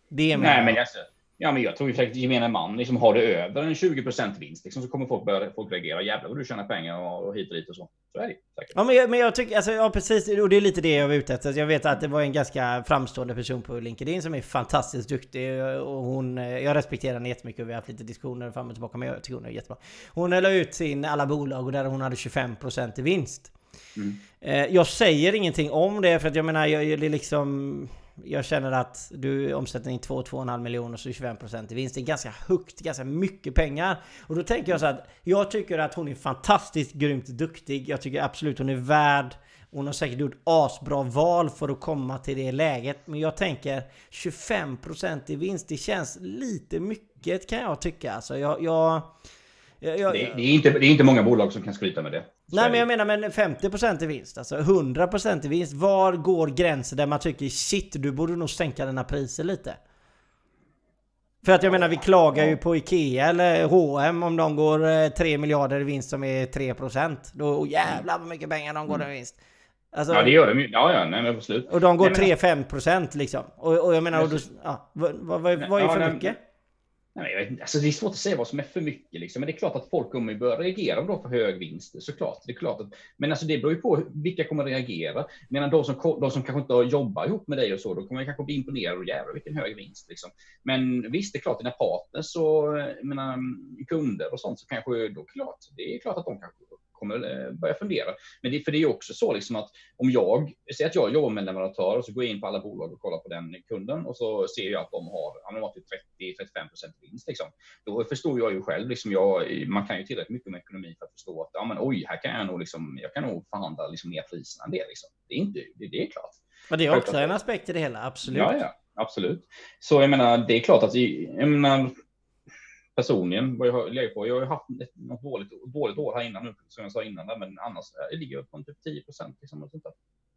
Det menar Nej, jag. men alltså, ja, men jag tror ju säkert gemene man, liksom, har du över en 20% vinst, liksom, så kommer folk börja folk reagera. Jävlar vad du tjänar pengar och, och hit och dit och så. Så är det säkert. Ja men jag, men jag tycker, alltså, ja precis, och det är lite det jag var ute efter. Jag vet att det var en ganska framstående person på LinkedIn som är fantastiskt duktig och hon, jag respekterar henne jättemycket och vi har haft lite diskussioner fram och tillbaka men jag tycker hon är jättebra. Hon la ut sin alla bolag och där hon hade 25% i vinst. Mm. Eh, Jag säger ingenting om det för att jag menar, jag, jag, liksom... Jag känner att du omsätter 2-2,5 miljoner så 25% i vinst. Det är ganska högt, ganska mycket pengar. Och då tänker jag så att jag tycker att hon är fantastiskt grymt duktig. Jag tycker absolut hon är värd hon har säkert gjort asbra val för att komma till det läget. Men jag tänker 25% i vinst, det känns lite mycket kan jag tycka. Alltså jag... jag, jag, jag Det, det, är inte, det är inte många bolag som kan skryta med det. Nej men jag menar men 50% i vinst, alltså 100% i vinst. Var går gränsen där man tycker shit, du borde nog sänka dina priser lite? För att jag menar vi klagar ju på Ikea eller H&M om de går eh, 3 miljarder i vinst som är 3%. Då oh, jävlar vad mycket pengar de går i vinst. Alltså, Ja, det gör de ju. Ja, ja, nej, men absolut. och de går Nej, men- 3-5% liksom. Och, och jag menar, och då, ja, vad, vad, vad, är Ja, för nej, mycket? Nej, jag vet inte. Alltså, det är svårt att säga vad som är för mycket, liksom. men det är klart att folk kommer börja reagera om de får hög vinst, såklart. Det är klart att, men alltså, det beror ju på vilka kommer reagera. Medan de som, de som kanske inte jobbar ihop med dig och så, då kommer jag kanske bli imponerade och jävlar vilken hög vinst. Liksom. Men visst, det är klart, dina partners och mina kunder och sånt, så kanske då klart, det är klart att de kanske kommer eh, börja fundera. Men det, för det är också så liksom att om jag, säger att jag jobbar med en leverantör och så går jag in på alla bolag och kollar på den kunden och så ser jag att de har, de har typ 30-35 procent vinst liksom. Då förstår jag ju själv, liksom jag, man kan ju tillräckligt mycket om ekonomi för att förstå att ja, men, oj, här kan jag nog liksom, jag kan nog förhandla liksom ner priserna än det liksom. Det är inte, det, det är klart. Men det är också en aspekt i det hela, absolut. Ja, ja, absolut. Så jag menar, det är klart att jag menar, personligen vad jag har på. Jag har haft ett, något dåligt, dåligt år här innan nu, som jag sa innan, där, men annars eh, jag ligger på typ 10 procent. Liksom,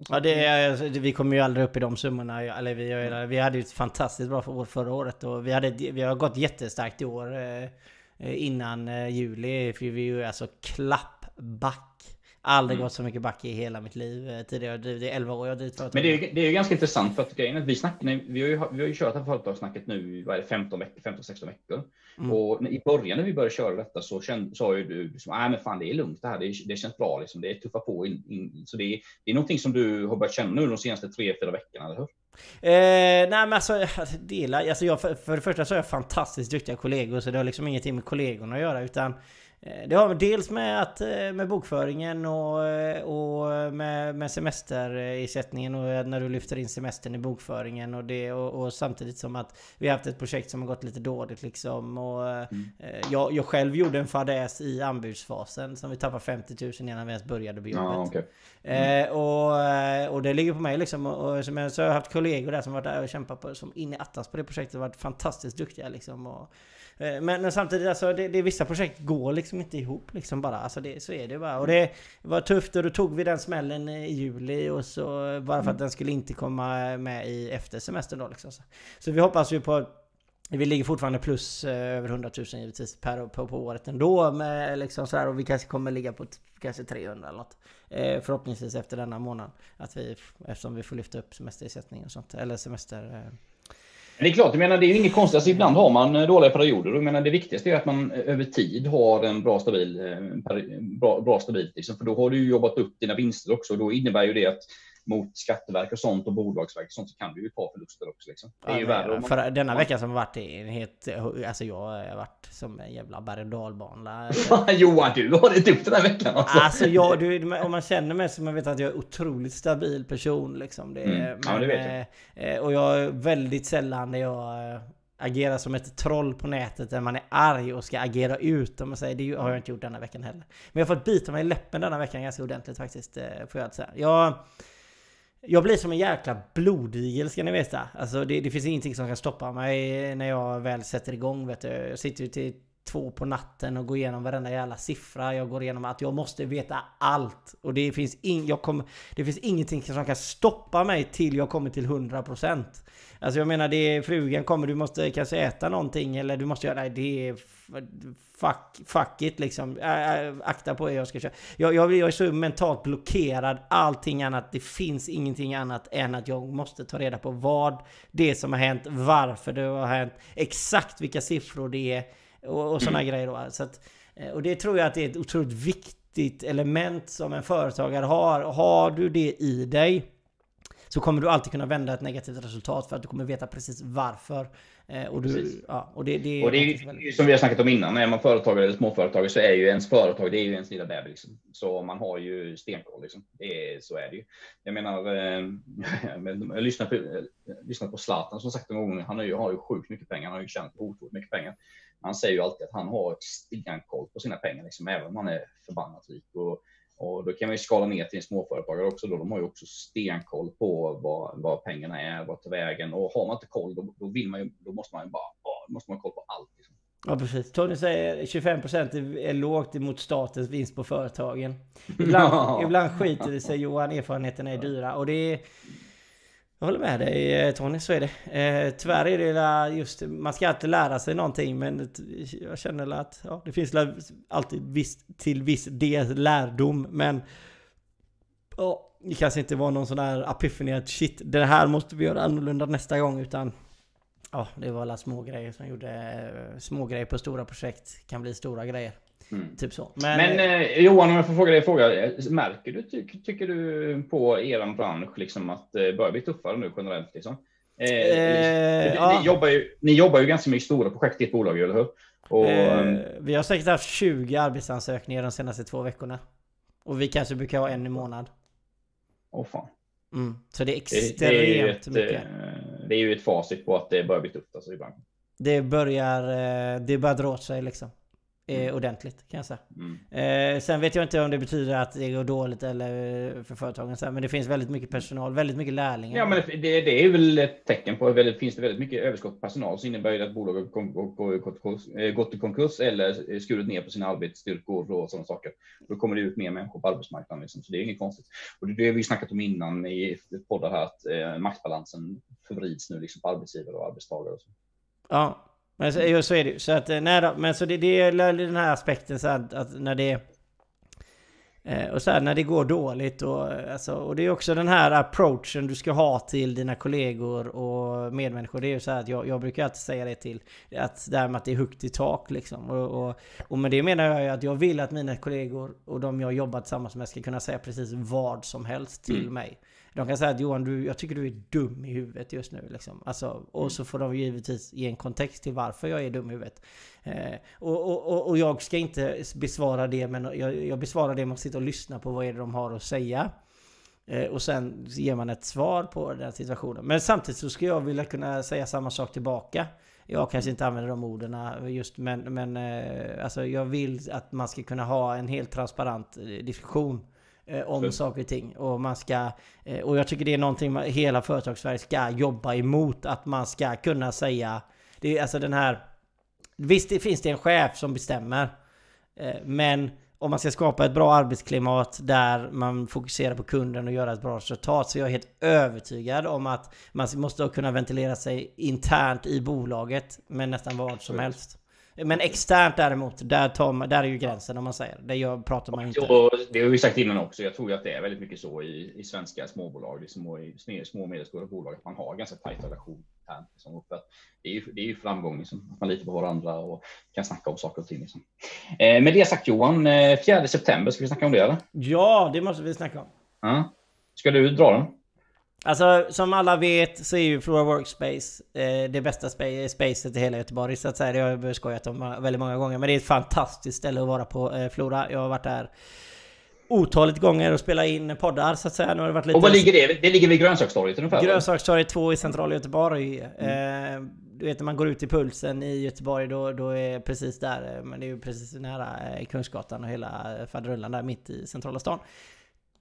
Ja, det är, alltså, vi kommer ju aldrig upp i de summorna. Eller vi, vi hade ju ett fantastiskt bra år förra året och vi, hade, vi har gått jättestarkt i år eh, innan eh, juli. För vi är ju alltså klappback Aldrig mm. gått så mycket back i hela mitt liv eh, tidigare. Det är 11 år jag har drivit företag. Men det är, det är ganska intressant för att grejen är att vi, snackar, vi, har ju, vi har ju kört det här företagssnacket nu vad är det, 15 veckor, 15-16 veckor. Mm. Och i början när vi började köra detta så sa ju du, liksom, nej men fan det är lugnt det här, det, det känns bra liksom, det är tuffa på. In, in, så det är, det är någonting som du har börjat känna nu de senaste 3-4 veckorna, eller hur? Eh, nej men alltså, dela, alltså jag, för, för det första så har jag fantastiskt duktiga kollegor så det har liksom ingenting med kollegorna att göra utan det har dels med, att, eh, med bokföringen och, eh, och med, med semesterersättningen och när du lyfter in semestern i bokföringen och det och, och, samtidigt som att vi har haft ett projekt som har gått lite dåligt liksom och mm. jag, jag själv gjorde en fadäs i anbudsfasen som vi tappade 50 000 innan vi ens började på jobbet. Ja, okay. mm. eh, och, och det ligger på mig liksom och, och så har jag haft kollegor där som varit där och kämpat på, som in i attans på det projektet varit fantastiskt duktiga liksom och, Eh, men, men, samtidigt, alltså, det, det, vissa projekt går liksom inte ihop liksom bara. Alltså det, så är det bara. Och det var tufft och då tog vi den smällen i juli och så bara för att den skulle inte komma med i efter semestern då liksom. Så, så vi hoppas ju på vi ligger fortfarande plus eh, över 100 000 givetvis per, på, på året ändå med liksom sådär och vi kanske kommer ligga på kanske 300 eller något. Eh, förhoppningsvis efter denna månad. Att vi, eftersom vi får lyfta upp semesterersättning och sånt. Eller semester... Eh, det är klart, jag menar, det är ju inget konstigt. Alltså, ibland har man eh, dåliga perioder. Jag menar, det viktigaste är att man eh, över tid har en bra stabil, eh, bra, bra stabilt. Liksom, för då har du jobbat upp dina vinster också. Och då innebär ju det att mot Skatteverk och sånt och Bolagsverk och sånt så kan du ju ta förluster också. Liksom. Det är ja, ju värre man... För denna vecka som har varit en helt... Alltså jag har varit som en jävla berg och dalbana. Johan, du har det tufft den här veckan alltså. Alltså jag, du, om man känner mig så man vet att jag är otroligt stabil person liksom. Det, mm. ja, det vet jag. Eh, och jag är väldigt sällan när jag eh, agerar som ett troll på nätet där man är arg och ska agera ut. Om man säger. Det har jag inte gjort denna veckan heller. Men jag har fått bita mig i läppen denna veckan ganska ordentligt faktiskt. Eh, får jag säga. Jag, jag blir som en jäkla blodigel ska ni veta. Alltså det, det, finns ingenting som kan stoppa mig när jag väl sätter igång vet du. Jag sitter ju till två på natten och går igenom varenda jävla siffra. Jag går igenom att jag måste veta allt. Och det finns, in, jag kom, det finns ingenting som kan stoppa mig till jag kommer till 100%. Alltså jag menar, det är frugan kommer, du måste kanske äta någonting eller du måste göra... Nej, det är... Fuck, fuck it liksom. Äh, akta på er jag ska köra. Jag, jag, jag är så mentalt blockerad. Allting annat. Det finns ingenting annat än att jag måste ta reda på vad det som har hänt, varför det har hänt, exakt vilka siffror det är och, och sådana grejer då. Så att, eh, och det tror jag att det är ett otroligt viktigt element som en företagare har. Har du det i dig så kommer du alltid kunna vända ett negativt resultat för att du kommer veta precis varför. Eh, och, du, ja, och det, det, och det är ju väldigt... som vi har snackat om innan, är man företagare eller småföretagare så är ju ens företag, det är ju ens lilla bebis. Liksom. Så man har ju stenkoll. Liksom. Det är, så är det ju. Jag menar, eh, jag lyssnar på, lyssnar på Zlatan som sagt en gång, han har ju, har ju sjukt mycket pengar, han har ju tjänat otroligt mycket pengar. Han säger ju alltid att han har stenkoll på sina pengar, liksom, även om han är förbannat rik. Och, och då kan man ju skala ner till en småföretagare också. Då. De har ju också stenkoll på vad, vad pengarna är, vart tar vägen. Och har man inte koll, då, då, vill man ju, då måste man ju bara, då måste man ha koll på allt. Liksom. Ja precis. Tony säger 25% är lågt emot statens vinst på företagen. Ibland, ibland skiter det sig Johan, erfarenheterna är dyra. Och det är, jag håller med dig eh, Tony, så är det. Eh, tyvärr är det just, man ska alltid lära sig någonting men jag känner att ja, det finns alltid viss, till viss del lärdom men ja, det kanske inte var någon sån där epiphany att shit, det här måste vi göra annorlunda nästa gång utan Ja, det var alla små grejer som gjorde... Eh, små grejer på stora projekt kan bli stora grejer. Mm. Typ så. Men eh, Johan, om jag får fråga dig en fråga. eh, Märker du, ty, tycker du på er bransch liksom att det börjar bli tuffare nu generellt? Liksom? Eh, Eh, ni, ja. ni, jobbar ju, ni jobbar ju ganska mycket stora projekt i ett bolag, eller hur? Och, Eh, vi har säkert haft 20 arbetsansökningar de senaste två veckorna. Och vi kanske brukar ha en i månad. åh fan. Mm. Så det är Det, extremt det, är ju ett, mycket. eh, det är ju ett facit på att det börjar bli tufft alltså, i branschen. Det börjar, eh, det börjar dra åt sig liksom. Eh, Mm. ordentligt kan jag säga. Mm. Eh, sen vet jag inte om det betyder att det går dåligt eller eh, för företagen så här, Men det finns väldigt mycket personal, väldigt mycket lärlingar. Ja, men det, det är väl ett tecken på att finns det väldigt mycket överskott på personal så innebär det att bolag har kon- kon- kon- gått kon- eh, gått i konkurs eller skurit ner på sina arbetsstyrkor och sådana saker. Då kommer det ut mer människor på arbetsmarknaden. Liksom. Så det är inget konstigt. Och det det vi snackat om innan i poddar här, att eh, maktbalansen förvrids nu liksom på arbetsgivare och arbetstagare. Och så. Ja, men så, så är det ju. Så att, eh, nej då, men så det, det är den här aspekten så att, att när det... Eh, och så här, när det går dåligt och, eh, alltså, och det är också den här approachen du ska ha till dina kollegor och medmänniskor. Det är ju så här att jag, jag brukar alltid säga det till att det här med att det är högt i tak liksom. Och, och, och med det menar jag ju att jag vill att mina kollegor och de jag jobbar tillsammans med ska kunna säga precis vad som helst till Mm. mig. De kan säga att Johan, du, jag tycker du är dum i huvudet just nu. Liksom. Alltså, och så får de givetvis ge en kontext till varför jag är dum i huvudet. Eh, och, och, och, jag ska inte besvara det, men jag, jag besvarar det med att sitta och lyssna på vad är det de har att säga. Eh, och sen ger man ett svar på den situationen. Men samtidigt så ska jag vilja kunna säga samma sak tillbaka. Jag kanske inte använder de orden just men, men eh, alltså jag vill att man ska kunna ha en helt transparent eh, diskussion eh, om Absolut. saker och ting. Och man ska... Eh, och jag tycker det är någonting man, hela företagssverige ska jobba emot. Att man ska kunna säga... Det är alltså den här... Visst det finns det en chef som bestämmer. Eh, men om man ska skapa ett bra arbetsklimat där man fokuserar på kunden och göra ett bra resultat så är jag helt övertygad om att man måste kunna ventilera sig internt i bolaget med nästan vad som helst. Men externt däremot, där, tar man, där är ju gränsen om man säger. Det gör, pratar man ju inte. Och det har vi sagt innan också. Jag tror ju att det är väldigt mycket så i, i svenska småbolag, i små, i små, och medelstora bolag, att man har ganska tajt relation internt. Liksom. Och för att det, är ju, det är ju framgång, liksom. att man litar på varandra och kan snacka om saker och ting. Liksom. Eh, med det sagt Johan, eh, 4 september, ska vi snacka om det eller? Ja, det måste vi snacka om. Ja. Ska du dra den? Alltså som alla vet så är ju Flora Workspace eh, det bästa spa- spacet i hela Göteborg så att säga. Det har jag skojat om väldigt många gånger. Men det är ett fantastiskt ställe att vara på eh, Flora. Jag har varit där otaligt gånger och spelat in poddar så att säga. Nu har det varit lite... Och var ligger det? Det ligger vid Grönsakstorget ungefär? Grönsakstorget 2 i centrala Göteborg. Eh, du vet när man går ut i Pulsen i Göteborg då, då är precis där. eh, Men det är ju precis nära eh, Kungsgatan och hela eh, faderullan där mitt i centrala stan.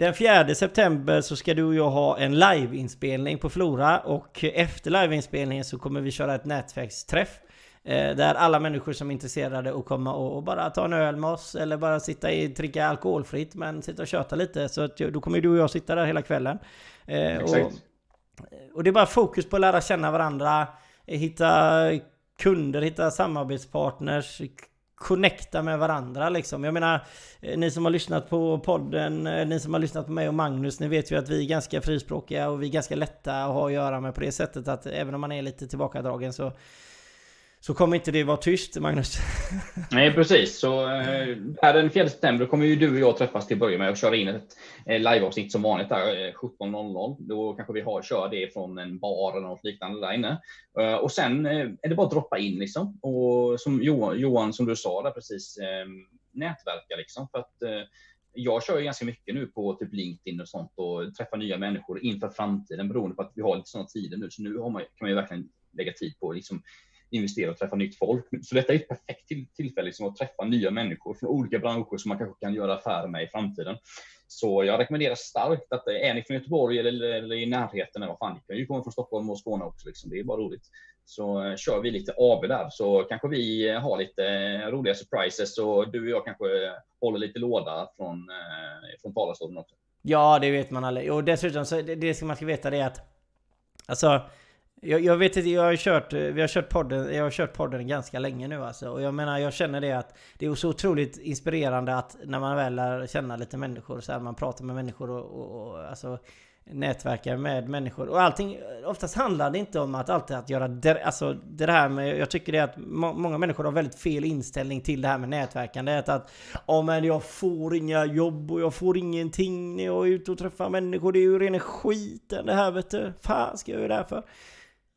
Den 4 september så ska du och jag ha en liveinspelning på Flora och efter liveinspelningen så kommer vi köra ett nätverksträff. eh, Där alla människor som är intresserade att komma och bara ta en öl med oss eller bara sitta i, dricka alkoholfritt men sitta och köta lite. Så att, då kommer du och jag sitta där hela kvällen. Eh. Och, och det är bara fokus på att lära känna varandra, hitta kunder, hitta samarbetspartners, connecta med varandra liksom. Jag menar, eh, ni som har lyssnat på podden, eh, ni som har lyssnat på mig och Magnus, ni vet ju att vi är ganska frispråkiga och vi är ganska lätta att ha att göra med på det sättet att även om man är lite tillbakadragen så så kommer inte det vara tyst, Magnus. Nej, precis. Så eh, den 4 september kommer ju du och jag träffas till att börja med och köra in ett eh, liveavsnitt som vanligt där eh, 17.00. Då kanske vi har, kör det från en bar eller något liknande där inne. Eh, och sen eh, är det bara att droppa in liksom. Och som Johan, Johan som du sa där precis, eh, nätverka liksom. För att eh, jag kör ju ganska mycket nu på typ LinkedIn och sånt och träffar nya människor inför framtiden beroende på att vi har lite sådana tider nu. Så nu har man, kan man ju verkligen lägga tid på liksom investera och träffa nytt folk. Så detta är ett perfekt till, tillfälle liksom att träffa nya människor från olika branscher som man kanske kan göra affärer med i framtiden. Så jag rekommenderar starkt att eh, är ni från Göteborg eller, eller i närheten, eller vad fan, ni kan ju komma från Stockholm och Skåne också. Liksom. Det är bara roligt. Så eh, kör vi lite AB där så kanske vi eh, har lite eh, roliga surprises och du och jag kanske eh, håller lite låda från, eh, från talarstolen också. Ja, det vet man aldrig. Och dessutom så det, det ska man ska veta det är att Alltså jag, jag vet inte, jag har kört, eh, vi har kört podden, jag har kört podden ganska länge nu alltså. Och jag menar, jag känner det att det är så otroligt inspirerande att när man väl lär känna lite människor så här, man pratar med människor och, och, och alltså nätverkar med människor. Och allting, oftast handlar det inte om att alltid att göra, alltså det här med, jag tycker det är att må, många människor har väldigt fel inställning till det här med nätverkande. Att, att ja men jag får inga jobb och jag får ingenting när jag är ute och träffar människor. Det är ju rena skiten det här vet du. Fan ska jag göra det här för?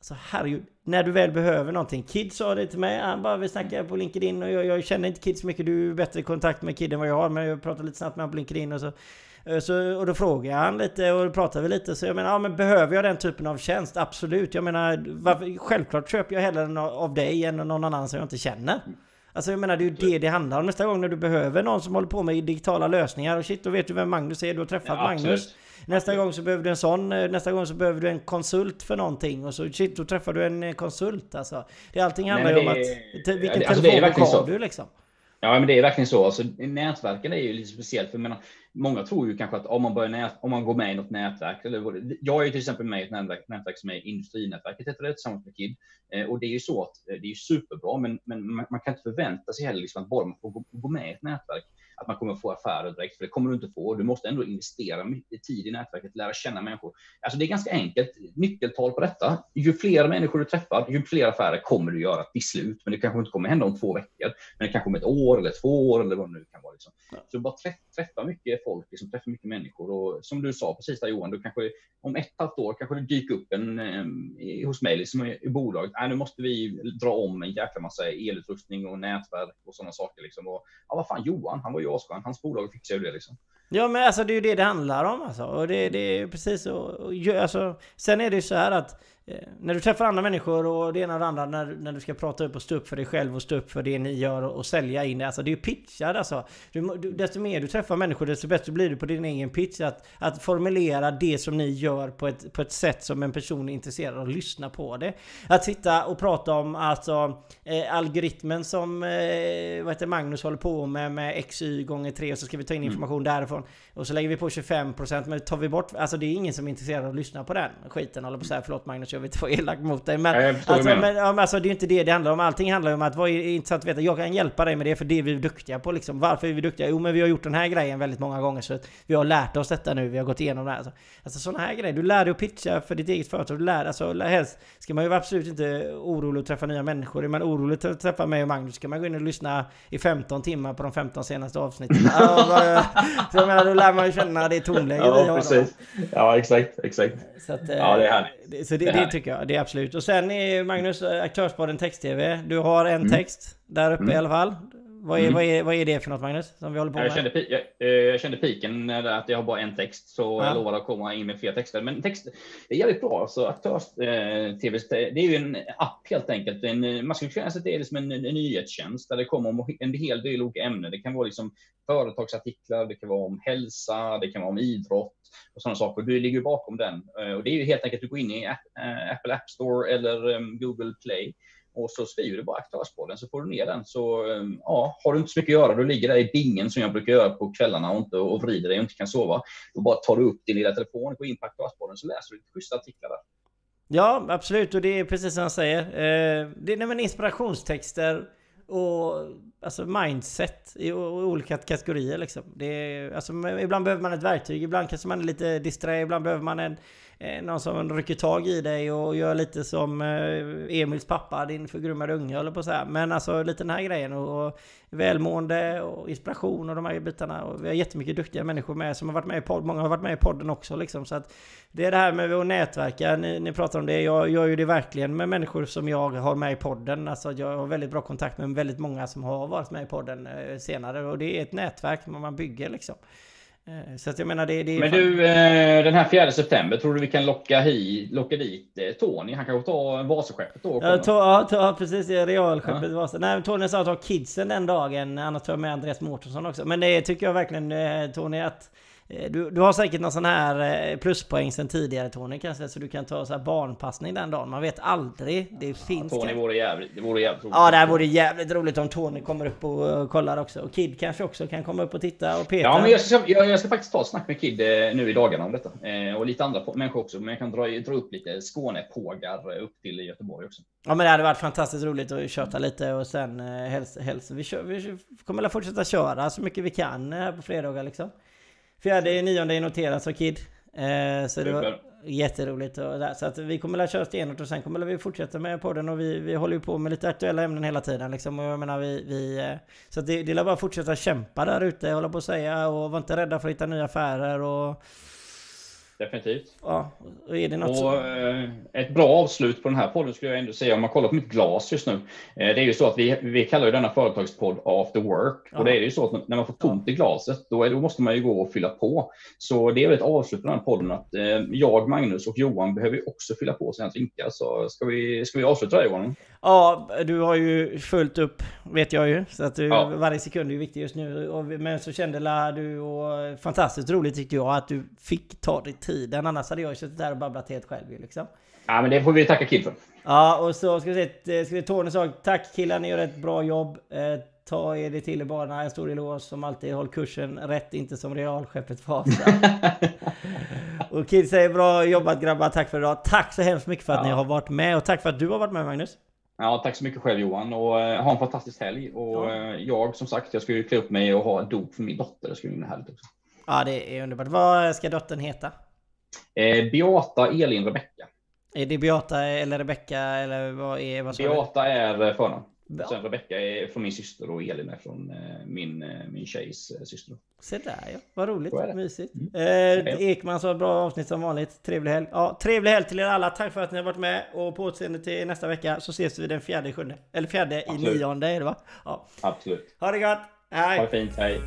Alltså herregud, när du väl behöver någonting. Kid sa det till mig, han bara vi snackar på LinkedIn och jag, jag känner inte Kid så mycket. Du är bättre i kontakt med Kid än vad jag har. Men jag pratar lite snabbt med honom på LinkedIn och så Eh, så, och då frågade han lite och då pratade vi lite. Så jag menar, ja men behöver jag den typen av tjänst? Absolut. Jag menar, varför, självklart köper jag hellre av dig än någon annan som jag inte känner. Alltså jag menar det är ju det det handlar om. Nästa gång när du behöver någon som håller på med digitala lösningar och shit då vet du vem Magnus är. Du har träffat ja, Magnus. Nästa gång så behöver du en sån. Eh, nästa gång så behöver du en konsult för någonting. Och så shit då träffar du en eh, konsult alltså. Det, allting handlar ju om att... Vilken alltså, telefon har du liksom? Ja, men det är verkligen så. Alltså, nätverken är ju lite speciellt. För menar, många tror ju kanske att om man, börjar nät, om man går med i något nätverk, eller, jag är till exempel med i ett nätverk, nätverk som är Industrinätverket, heter det, tillsammans med KID. Eh, och det är ju så att eh, det är superbra, men, men man, man, kan inte förvänta sig heller liksom att bara man får gå, gå med i ett nätverk, att man kommer få affärer direkt, för det kommer du inte få. Du måste ändå investera mycket tid i nätverket, lära känna människor. Alltså det är ganska enkelt. Nyckeltal på detta. Ju fler människor du träffar, ju fler affärer kommer du göra till slut. Men det kanske inte kommer hända om två veckor, men det kanske om ett år eller två år eller vad det nu kan vara. Liksom. Så bara träffa mycket folk, liksom, träffa mycket människor och som du sa precis där Johan, du kanske om ett halvt år kanske det dyker upp en eh, hos mig liksom, i, i bolaget. Äh, nu måste vi dra om en jäkla massa elutrustning och nätverk och sådana saker. Liksom. Och, ja, vad fan, Johan, han var ju asskön. Hans bolag fixar ju det liksom. Ja men alltså det är ju det det handlar om alltså. Och det, det är precis så. Alltså, sen är det ju så här att när du träffar andra människor och det ena och det andra när, när du ska prata upp och stå upp för dig själv och stå upp för det ni gör och, och sälja in det. Alltså det är ju pitchar alltså. Du, du, desto mer du träffar människor desto bättre blir du på din egen pitch. Att, att formulera det som ni gör på ett, på ett sätt som en person är intresserad av att lyssna på det. Att sitta och prata om alltså eh, algoritmen som eh, vad heter Magnus håller på med med XY gånger 3 och så ska vi ta in mm. information mm. därifrån. Och så lägger vi på 25% men tar vi bort, alltså det är ingen som är intresserad av att lyssna på den skiten. Håller på att säga förlåt Magnus jag vill inte vara elak mot dig. Men, Nej, alltså, men alltså, det är inte det det handlar om. Allting handlar om att vara intressant att veta. Jag kan hjälpa dig med det för det är vi duktiga på. Liksom. Varför är vi duktiga? Jo, men vi har gjort den här grejen väldigt många gånger. Så att vi har lärt oss detta nu. Vi har gått igenom det här. Alltså, alltså sådana här grejer. Du lär dig att pitcha för ditt eget företag. Du lär, alltså, helst ska man ju absolut inte orolig att träffa nya människor. Är man orolig att träffa mig och Magnus ska man gå in och lyssna i 15 timmar på de 15 senaste avsnitten. så jag menar, då lär man ju känna det tonläget ja. Precis. Ja, exakt. exakt. Så att, ja, det är härligt. Så det, det, det tycker jag. Det är absolut. Och sen är Magnus, Aktörsbaden Text-TV. Du har en mm. text där uppe mm. i alla fall. Vad är, mm. vad, är, vad är det för något Magnus? Som vi håller på med? Jag kände, jag, eh, jag kände piken att jag har bara en text. Så ja. jag lovade att komma in med fler texter. Men text är jävligt bra. Alltså, Aktörs-TV, det är ju en app helt enkelt. En, man skulle kunna säga att det är liksom en, en nyhetstjänst där det kommer om en hel del olika ämnen. Det kan vara liksom företagsartiklar, det kan vara om hälsa, det kan vara om idrott och sådana saker. Du ligger bakom den. Eh, och det är ju helt enkelt, du går in i eh, Apple App Store eller Google Play och så skriver du bara Aktörsbollen så får du ner den. Så ehm, ja, har du inte så mycket att göra, du ligger där i bingen som jag brukar göra på kvällarna och, inte, och vrider dig och inte kan sova. Då bara tar du upp din lilla telefon, går in på Aktörsbollen så läser du lite schyssta artiklar där. Ja, absolut. Och det är precis som han säger. Eh, det är inspirationstexter och alltså mindset i olika kategorier liksom. Det är, alltså, ibland behöver man ett verktyg, ibland kanske man är lite disträ, ibland behöver man en, eh, någon som rycker tag i dig och gör lite som eh, Emils pappa, din förgrummade unge eller på att säga. Men alltså lite den här grejen och, och välmående och inspiration och de här bitarna. Och vi har jättemycket duktiga människor med som har varit med i podden. Många har varit med i podden också liksom. Så att det är det här med att nätverka. Ni, ni pratar om det. Jag gör ju det verkligen med människor som jag har med i podden. Alltså jag har väldigt bra kontakt med väldigt många som har varit med i podden eh, senare. Och det är ett nätverk man bygger liksom. Eh, så att jag menar det, det Men du, eh, den här 4 september, tror du vi kan locka, hi, locka dit Tony? Han kanske tar Vasaskeppet då? Ja, to, ja, to, precis. Realskeppet ja. Vasa. Nej, Tony sa att ta kidsen den dagen. Annars tar jag med Andreas Mårtensson också. Men det tycker jag verkligen Tony att du, du har säkert någon sån här eh, pluspoäng sen tidigare Tony kanske, så du kan ta så här barnpassning den dagen. Man vet aldrig. Det ja, finns... Tony vore jävligt, det vore jävligt roligt. Ja, det här vore jävligt roligt om Tony kommer upp och eh, kollar också. Och Kid kanske också kan komma upp och titta och peta. Ja, men jag ska, jag, jag ska faktiskt ta snack med Kid nu i dagarna om detta. och lite andra människor också. Men jag kan dra, dra upp lite Skånepågar upp till Göteborg också. Ja men det hade varit fantastiskt roligt att köta lite och sen helst, helst vi, kör, vi kommer att fortsätta köra så mycket vi kan här på fredagar liksom. Fjärde nionde är noterat så Kid. Eh, så det var jätteroligt. Och där. Så att vi kommer att köra stenhårt och sen kommer vi fortsätta med podden och vi, vi håller ju på med lite aktuella ämnen hela tiden liksom. Och jag menar vi... vi eh, så att det, det är bara att fortsätta kämpa där ute, hålla på att säga och var inte rädda för att hitta nya affärer och... Definitivt. Ja, och är det något och, så... eh, Ett bra avslut på den här podden skulle jag ändå säga, om man kollar på mitt glas just nu. Eh, det är ju så att vi, vi kallar ju denna företagspodd After Work. Ja. Och det är ju så att när man får tomt i glaset, då, är, då måste man ju gå och fylla på. Så det är väl ett avslut på den här podden att eh, jag, Magnus och Johan behöver ju också fylla på sina drinkar. Så ska vi, ska vi avsluta det Johan? Ja, du har ju fullt upp, vet jag ju. Så att du, Ja. varje sekund är ju viktig just nu. Och, men så kände du, och fantastiskt roligt tyckte jag, att du fick ta dig tiden. Annars hade jag suttit där och babblat helt själv ju liksom. Ja, men det får vi tacka Kid för. Ja, och så ska vi se, eh, ska vi Tony sa tack killar, ni gör ett bra jobb. Eh, ta er det till i banan, en stor eloge som alltid. Håll kursen rätt, inte som realskeppet Vasa. och Kid säger bra jobbat grabbar, tack för idag. Tack så hemskt mycket för att Ja. ni har varit med och tack för att du har varit med Magnus. Ja, tack så mycket själv Johan och eh, ha en fantastisk helg. Och Ja. jag som sagt, jag ska ju klä upp mig och ha en dop för min dotter. Det ska bli härligt också. Ja, det är underbart. Vad ska dottern heta? Eh, Beata Elin Rebecka. Är det Beata eller Rebecka eller vad är vad? Beata är eh, förnamn. Be- Sen Rebecka är från min syster och Elin är från eh, min, eh, min tjejs syster. Se där ja, vad roligt, mysigt. Mm. Eh, Ekman sa bra avsnitt som vanligt. Trevlig helg. Ja, trevlig helg till er alla. Tack för att ni har varit med och på återseende till nästa vecka så ses vi den fjärde i sjunde. Eller fjärde i Absolut. nionde är det va? Ja. Absolut. Ha det gott! Hej! Ha det fint. Hej.